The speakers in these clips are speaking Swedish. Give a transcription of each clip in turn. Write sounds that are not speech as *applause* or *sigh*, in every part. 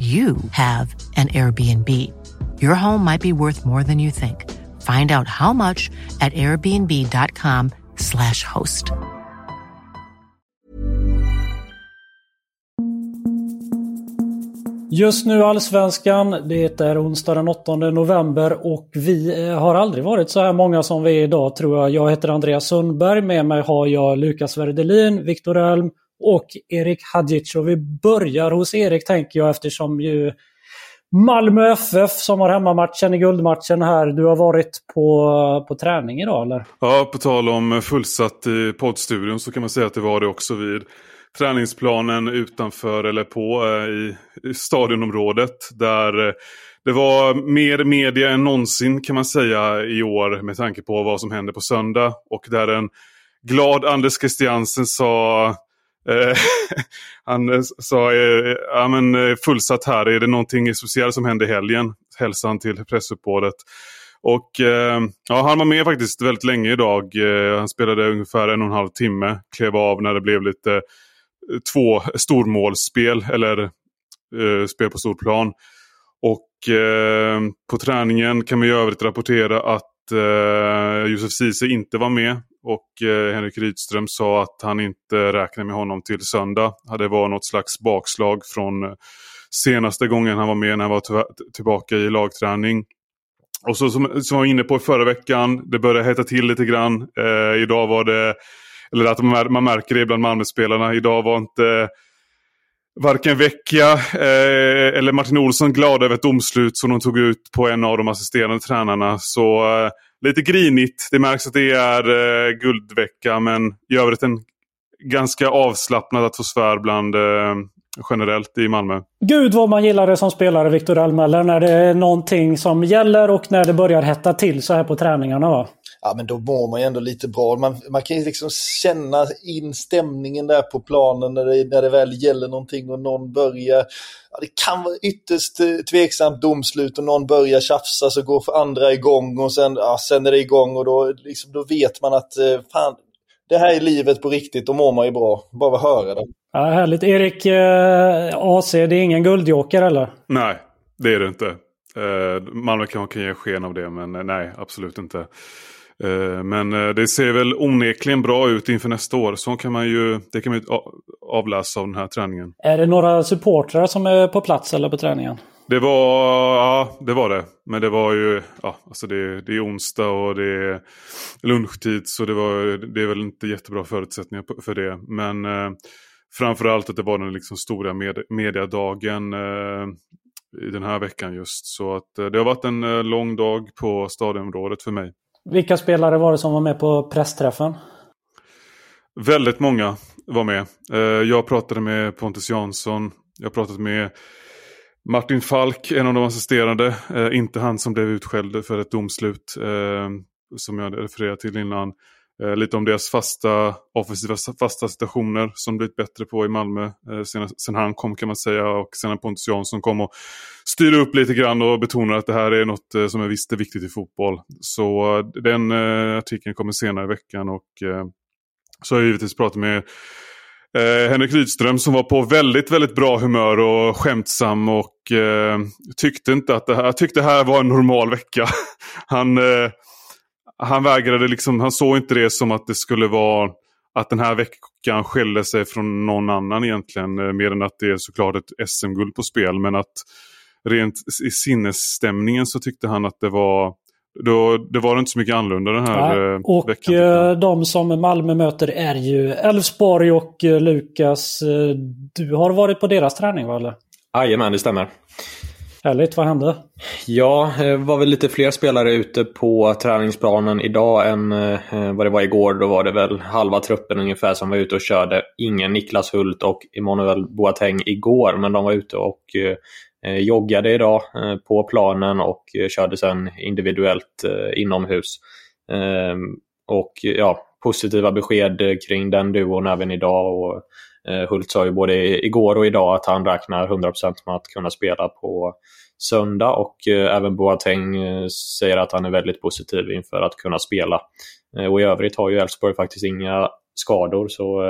you have an Airbnb. Your home might be worth more than you think. Find out how much at airbnb.com slash host. Just nu Allsvenskan, det är onsdag den 8 november och vi eh, har aldrig varit så här många som vi är idag tror jag. Jag heter Andreas Sundberg, med mig har jag Lukas Werdelin, Viktor Elm och Erik Hadjic. Och vi börjar hos Erik tänker jag eftersom ju Malmö FF som har hemmamatchen i guldmatchen här. Du har varit på, på träning idag eller? Ja, på tal om fullsatt i poddstudion så kan man säga att det var det också vid träningsplanen utanför eller på eh, i, i stadionområdet. Där eh, det var mer media än någonsin kan man säga i år med tanke på vad som händer på söndag. Och där en glad Anders Christiansen sa Eh, *laughs* han eh, sa, eh, ja men fullsatt här, är det någonting speciellt som hände i helgen? Hälsan till pressuppbådet. Och ja, han var med faktiskt väldigt länge idag. Han spelade ungefär en och en halv timme. Klev av när det blev lite två stormålsspel eller eh, spel på stor plan. Och eh, på träningen kan vi i övrigt rapportera att eh, Josef Ceesay inte var med. Och eh, Henrik Rydström sa att han inte räknar med honom till söndag. Det var något slags bakslag från eh, senaste gången han var med när han var tillbaka i lagträning. Och så som, som jag var inne på förra veckan, det började hetta till lite grann. Eh, idag var det, eller att man, man märker det bland Malmöspelarna, idag var inte varken Vecchia eh, eller Martin Olsson glada över ett domslut som de tog ut på en av de assisterande tränarna. Så eh, lite grinigt. Det märks att det är eh, guldvecka men i övrigt en ganska avslappnad atmosfär bland eh, generellt i Malmö. Gud vad man gillar det som spelare, Viktor Almeller, när det är någonting som gäller och när det börjar hetta till så här på träningarna. Va? Ja, men då mår man ju ändå lite bra. Man, man kan ju liksom känna in stämningen där på planen när det, när det väl gäller någonting och någon börjar Ja, det kan vara ytterst eh, tveksamt domslut och någon börjar tjafsa så går för andra igång och sen, ja, sen är det igång och då, liksom, då vet man att eh, fan, det här är livet på riktigt, då mår man ju bra. Bara att höra det. Ja, härligt. Erik, eh, AC, det är ingen guldjoker eller? Nej, det är det inte. Eh, Malmö kan, kan ge sken av det, men eh, nej, absolut inte. Eh, men eh, det ser väl onekligen bra ut inför nästa år. Så kan man ju, det kan man ju avläsa av den här träningen. Är det några supportrar som är på plats eller på träningen? Det var, ja, det var det. Men det var ju, ja, alltså det, det är onsdag och det är lunchtid. Så det, var, det är väl inte jättebra förutsättningar för det. Men eh, framförallt att det var den liksom stora med, mediadagen eh, i den här veckan just. Så att eh, det har varit en eh, lång dag på stadionområdet för mig. Vilka spelare var det som var med på pressträffen? Väldigt många var med. Eh, jag pratade med Pontus Jansson. Jag pratade med Martin Falk, en av de assisterande. Eh, inte han som blev utskälld för ett domslut eh, som jag refererade till innan. Eh, lite om deras fasta offensiva fasta situationer som blivit bättre på i Malmö eh, sen, sen, han kom kan man säga och sen när Pontus Jansson kom och styrde upp lite grann och betonade att det här är något eh, som är visst är viktigt i fotboll. Så den artikeln kommer senare i veckan och så har jag givetvis pratat med Henrik Rydström som var på väldigt, väldigt bra humör och skämtsam och tyckte inte att det här, tyckte det här var en normal vecka. *laughs* han han vägrade liksom, han såg inte det som att det skulle vara att den här veckan skilde sig från någon annan egentligen. Eh, mer än att det är såklart ett SM-guld på spel. Men att rent i sinnesstämningen så tyckte han att det var då, det var inte så mycket annorlunda den här ja, eh, och veckan. Och eh, de som Malmö möter är ju Elfsborg och Lukas. Du har varit på deras träning va? Eller? Jajamän, det stämmer. Härligt, vad hände? Ja, det var väl lite fler spelare ute på träningsplanen idag än eh, eh, vad det var igår. Då var det väl halva truppen ungefär som var ute och körde. Ingen Niklas Hult och Emanuel Boateng igår, men de var ute och joggade idag på planen och körde sen individuellt inomhus. Ehm, och ja, positiva besked kring den duon även idag. Och Hult sa ju både igår och idag att han räknar 100% med att kunna spela på söndag och eh, även Boateng eh, säger att han är väldigt positiv inför att kunna spela. Eh, och i övrigt har ju Elfsborg faktiskt inga skador så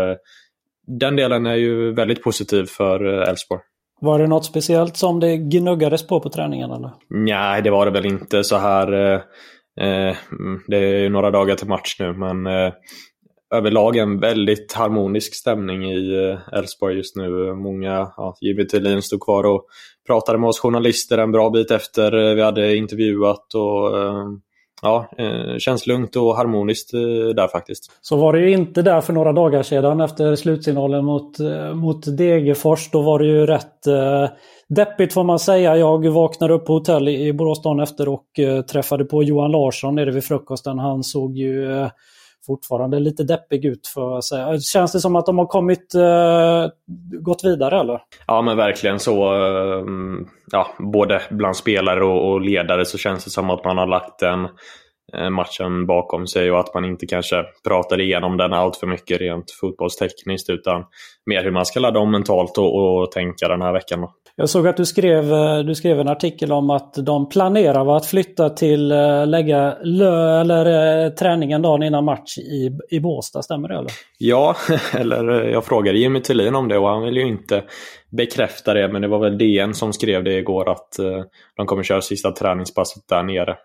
den delen är ju väldigt positiv för Elfsborg. Var det något speciellt som det gnuggades på på träningen? Eller? Nej, det var det väl inte så här. Eh, det är några dagar till match nu men eh, överlag en väldigt harmonisk stämning i eh, Elfsborg just nu. Många, ja, Jimmy Thelin stod kvar och pratade med oss journalister en bra bit efter eh, vi hade intervjuat. och eh, ja, känns lugnt och harmoniskt där faktiskt. Så var det ju inte där för några dagar sedan efter slutsignalen mot, mot Degerfors. Då var det ju rätt eh, deppigt får man säga. Jag vaknade upp på hotell i Borås dagen efter och eh, träffade på Johan Larsson nere vid frukosten. Han såg ju eh, fortfarande lite deppig ut för att säga. Känns det som att de har kommit, eh, gått vidare eller? Ja men verkligen så. Eh, ja, både bland spelare och, och, ledare så känns det som att man har lagt en matchen bakom sig och att man inte kanske pratar igenom den allt för mycket rent fotbollstekniskt utan mer hur man ska ladda om mentalt och, och tänka den här veckan. Jag såg att du skrev, eh, du skrev en artikel om att de planerar att flytta till eh, lägga lö, eller, eh, träningen dagen innan match i, i Båstad. Stämmer det? Eller? Ja, *laughs* eller jag frågade Jimmy Tillin om det och han vill ju inte bekräfta det. Men det var väl DN som skrev det igår att de kommer köra sista träningspasset där nere.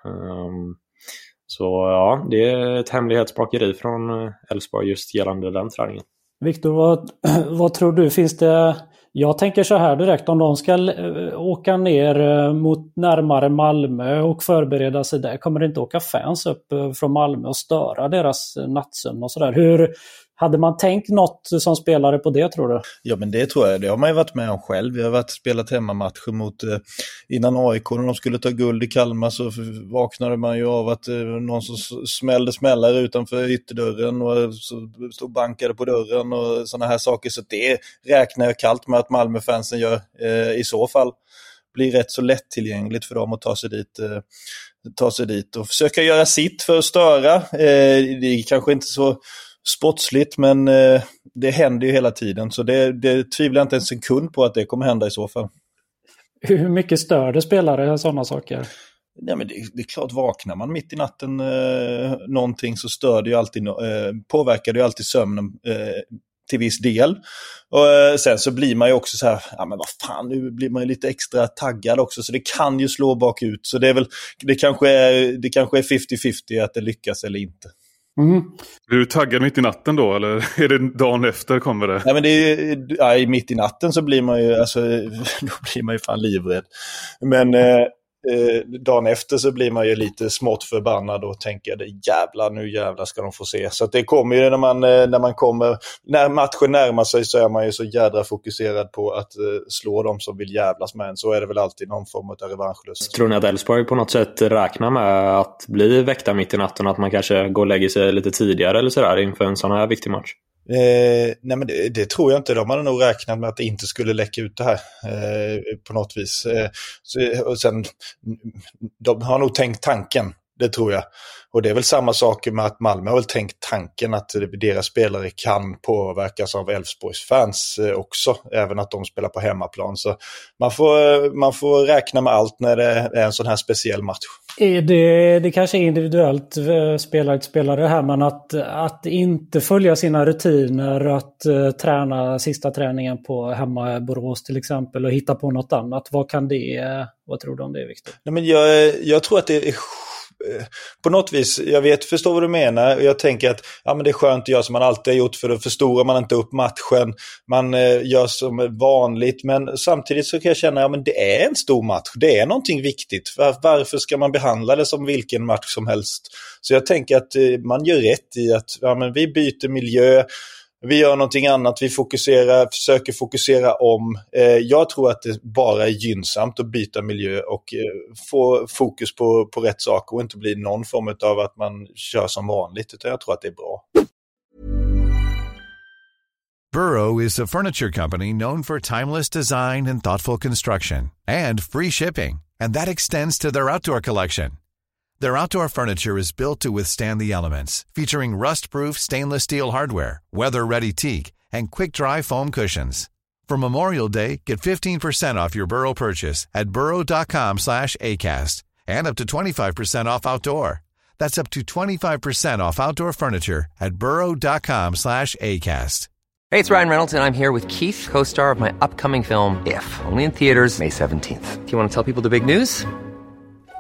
Så ja, det är ett hemlighetsmakeri från eh, Elfsborg just gällande den träningen. Viktor, vad, *clears throat* vad tror du? Finns det jag tänker så här direkt, om de ska eh, åka ner eh, mot närmare Malmö och förbereda sig där, kommer det inte åka fans upp från Malmö och störa deras nattsömn och sådär? Hur, hade man tänkt något som spelare på det tror du? Ja men det tror jag, det har man ju varit med om själv. Vi har varit spelat hemmamatcher mot, eh, innan AIK när de skulle ta guld i Kalmar så vaknade man ju av att eh, någon som smällde smällare utanför ytterdörren och eh, så stod bankade på dörren och sådana här saker. Så det räknar jag kallt med att Malmöfansen gör eh, i så fall. Blir rätt så lättillgängligt för dem att ta sig dit eh, ta sig dit och försöka göra sitt för att störa. Eh, det är kanske inte så sportsligt, men eh, det händer ju hela tiden. Så det, det tvivlar jag inte en sekund på att det kommer hända i så fall. Hur mycket stör det spelare sådana saker? Ja, men det, det, är klart, vaknar man mitt i natten eh, någonting så stör det ju alltid, eh, påverkar det ju alltid sömnen eh, till viss del. Och eh, sen så blir man ju också så här, ja men vad fan, nu blir man ju lite extra taggad också, så det kan ju slå bakut. Så det är väl, det kanske är, det kanske är 50-50 att det lyckas eller inte. Mm. Blir du taggad mitt i natten då eller *laughs* är det dagen efter kommer det? Nej men det är, ja, mitt i natten så blir man ju, alltså, *laughs* då blir man ju fan livrädd. Men eh, eh, dagen efter så blir man ju lite smått förbannad och tänker jävlar, nu jävlar ska de få se. Så det kommer ju när man, eh, när man kommer, när matchen närmar sig så är man ju så jädra fokuserad på att eh, slå dem som vill jävlas med en. Så är det väl alltid någon form av revanschlust. Tror ni att Elfsborg på något sätt räknar med att bli väckta mitt i natten? Att man kanske går och lägger sig lite tidigare eller sådär inför en sån här viktig match? Eh, nej men det, det, tror jag inte. De hade nog räknat med att det inte skulle läcka ut det här eh, på något vis. Eh, så, och sen, de har nog tänkt tanken, det tror jag. Och det är väl samma sak med att Malmö har väl tänkt tanken att deras spelare kan påverkas av Elfsborgs fans eh, också, även att de spelar på hemmaplan. Så man får, man får räkna med allt när det är en sån här speciell match. Det, det kanske är individuellt eh, spelare till spelare här, men att, att inte följa sina rutiner, att träna sista träningen på hemma Borås till exempel och hitta på något annat. Vad kan det, vad tror du om det Viktor? jag, jag tror att det är Eh, på något vis, jag vet, förstår vad du menar. Jag tänker att ja, men det är skönt att göra som man alltid har gjort för då förstorar man inte upp matchen. Man eh, gör som vanligt. Men samtidigt så kan jag känna att ja, det är en stor match. Det är någonting viktigt. Var, varför ska man behandla det som vilken match som helst? Så jag tänker att eh, man gör rätt i att ja, men vi byter miljö vi gör någonting annat, vi fokuserar, försöker fokusera om. Eh, jag tror att det bara är gynnsamt att byta miljö och eh, få fokus på, på rätt saker och inte bli någon form av att man kör som vanligt, utan jag tror att det är bra. Burrow is a furniture company known for timeless design and thoughtful construction and free shipping, and that extends to their outdoor collection. Their outdoor furniture is built to withstand the elements, featuring rust-proof stainless steel hardware, weather-ready teak, and quick-dry foam cushions. For Memorial Day, get 15% off your Burrow purchase at burrow.com slash ACAST and up to 25% off outdoor. That's up to 25% off outdoor furniture at burrow.com slash ACAST. Hey, it's Ryan Reynolds, and I'm here with Keith, co-star of my upcoming film, If, only in theaters May 17th. Do you want to tell people the big news?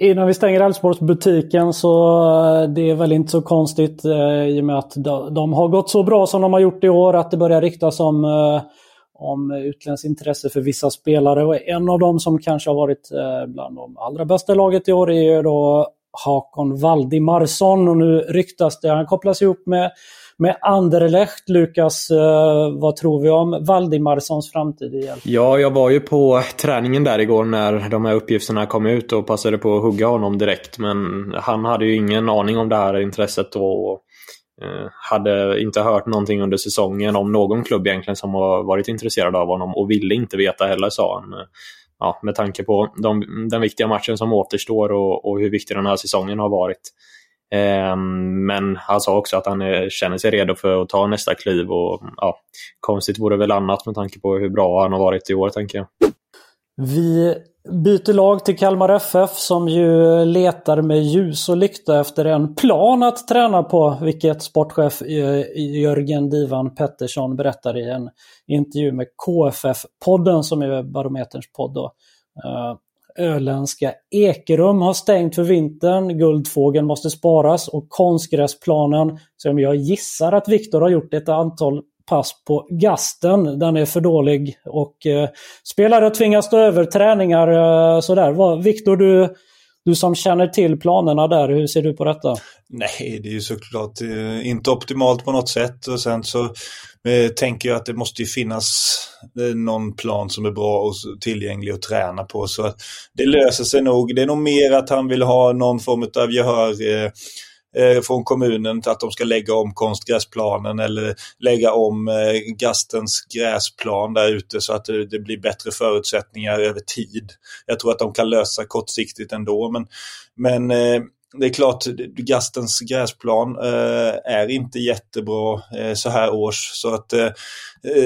Innan vi stänger Älvsborgsbutiken så eh, det är väl inte så konstigt eh, i och med att de, har gått så bra som de har gjort i år att det börjar riktas om, eh, om utländskt intresse för vissa spelare. Och en av dem som kanske har varit eh, bland de allra bästa laget i år är ju då Hakon Valdimarsson och nu ryktas det, han kopplas ihop med med Anderlecht, Lukas, eh, vad tror vi om Valdimarssons framtid i hjälp? Ja, jag var ju på träningen där igår när de här uppgifterna kom ut och passade på att hugga honom direkt. Men han hade ju ingen aning om det här intresset och eh, hade inte hört någonting under säsongen om någon klubb egentligen som har varit intresserad av honom och ville inte veta heller, sa han. Ja, med tanke på de, den viktiga matchen som återstår och, och hur viktig den här säsongen har varit. Ehm, men han sa också att han eh, känner sig redo för att ta nästa kliv och mm, ja, konstigt vore väl annat med tanke på hur bra han har varit i år tänker jag. Vi byter lag till Kalmar FF som ju letar med ljus och lykta efter en plan att träna på, vilket sportchef eh, Jörgen Divan Pettersson berättar i en intervju med KFF-podden som är Barometerns podd. Då. Ehm, Öländska Ekerum har stängt för vintern. Guldfågeln måste sparas och konstgräsplanen, som jag gissar att Viktor har gjort ett antal pass på gasten. Den är för dålig och eh, spelare tvingas stå över träningar eh, sådär. Viktor, du, du som känner till planerna där, hur ser du på detta? Nej, det är ju såklart eh, inte optimalt på något sätt och sen så eh, tänker jag att det måste ju finnas eh, någon plan som är bra och tillgänglig att träna på. Så det löser sig nog. Det är nog mer att han vill ha någon form av gehör eh, från kommunen att de ska lägga om konstgräsplanen eller lägga om eh, Gastens gräsplan där ute så att det, det, blir bättre förutsättningar över tid. Jag tror att de kan lösa kortsiktigt ändå men, men eh, det är klart, Gastens gräsplan eh, är inte jättebra eh, så här års. Så att eh, eh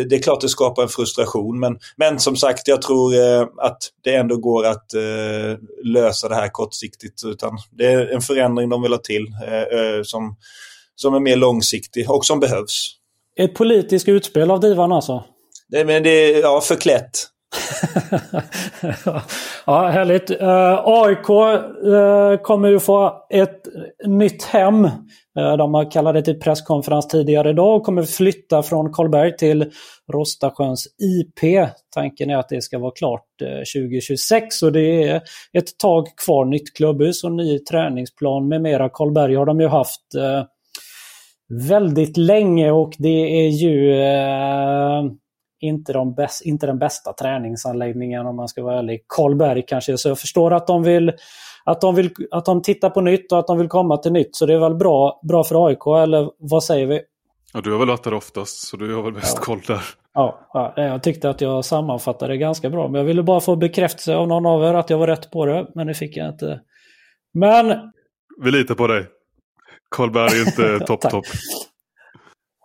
det är klart det skapar en frustration. Men, men som sagt, jag tror eh, att det ändå går att eh, lösa det här kortsiktigt. Utan det är en förändring de vill ha till som, som är mer långsiktig och som behövs. Ett politiskt utspel av Divan alltså? Det, men det ja, förklätt. *laughs* ja, härligt. Eh, uh, AIK uh, eh, kommer ju få ett nytt hem. Uh, de kallade det till presskonferens tidigare idag och kommer flytta från Karlberg till Rostasjöns IP. Tanken är att det ska vara klart 2026 och det är ett tag kvar. Nytt klubbhus och ny träningsplan med mera. Karlberg har de ju haft väldigt länge och det är ju inte, de bäst, inte den bästa träningsanläggningen om man ska vara ärlig. Karlberg kanske, så jag förstår att de vill att de, vill, att de tittar på nytt och att de vill komma till nytt. Så det är väl bra, bra för AIK, eller vad säger vi? Ja, du har väl varit där oftast, så du har väl bäst ja. koll där. Ja, ja, jag tyckte att jag sammanfattade det ganska bra. Men jag ville bara få bekräftelse av någon av er att jag var rätt på det, men det fick jag inte. Men... Vi litar på dig. Karlberg är inte *laughs* topp topp.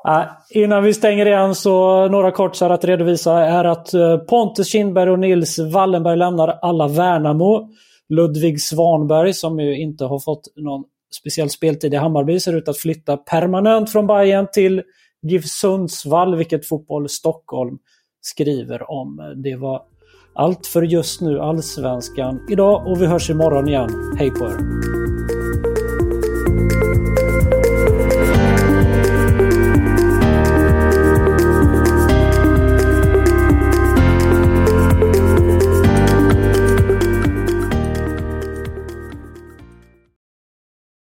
Äh, innan vi stänger igen så några kortsar att redovisa är att eh, Pontus Kindberg och Nils Wallenberg lämnar alla Värnamo. Ludvig Svanberg som ju inte har fått någon speciell speltid i Hammarby ser ut att flytta permanent från Bayern till GIF Sundsvall, vilket Fotboll Stockholm skriver om. Det var allt för just nu Allsvenskan idag och vi hörs imorgon igen. Hej på er!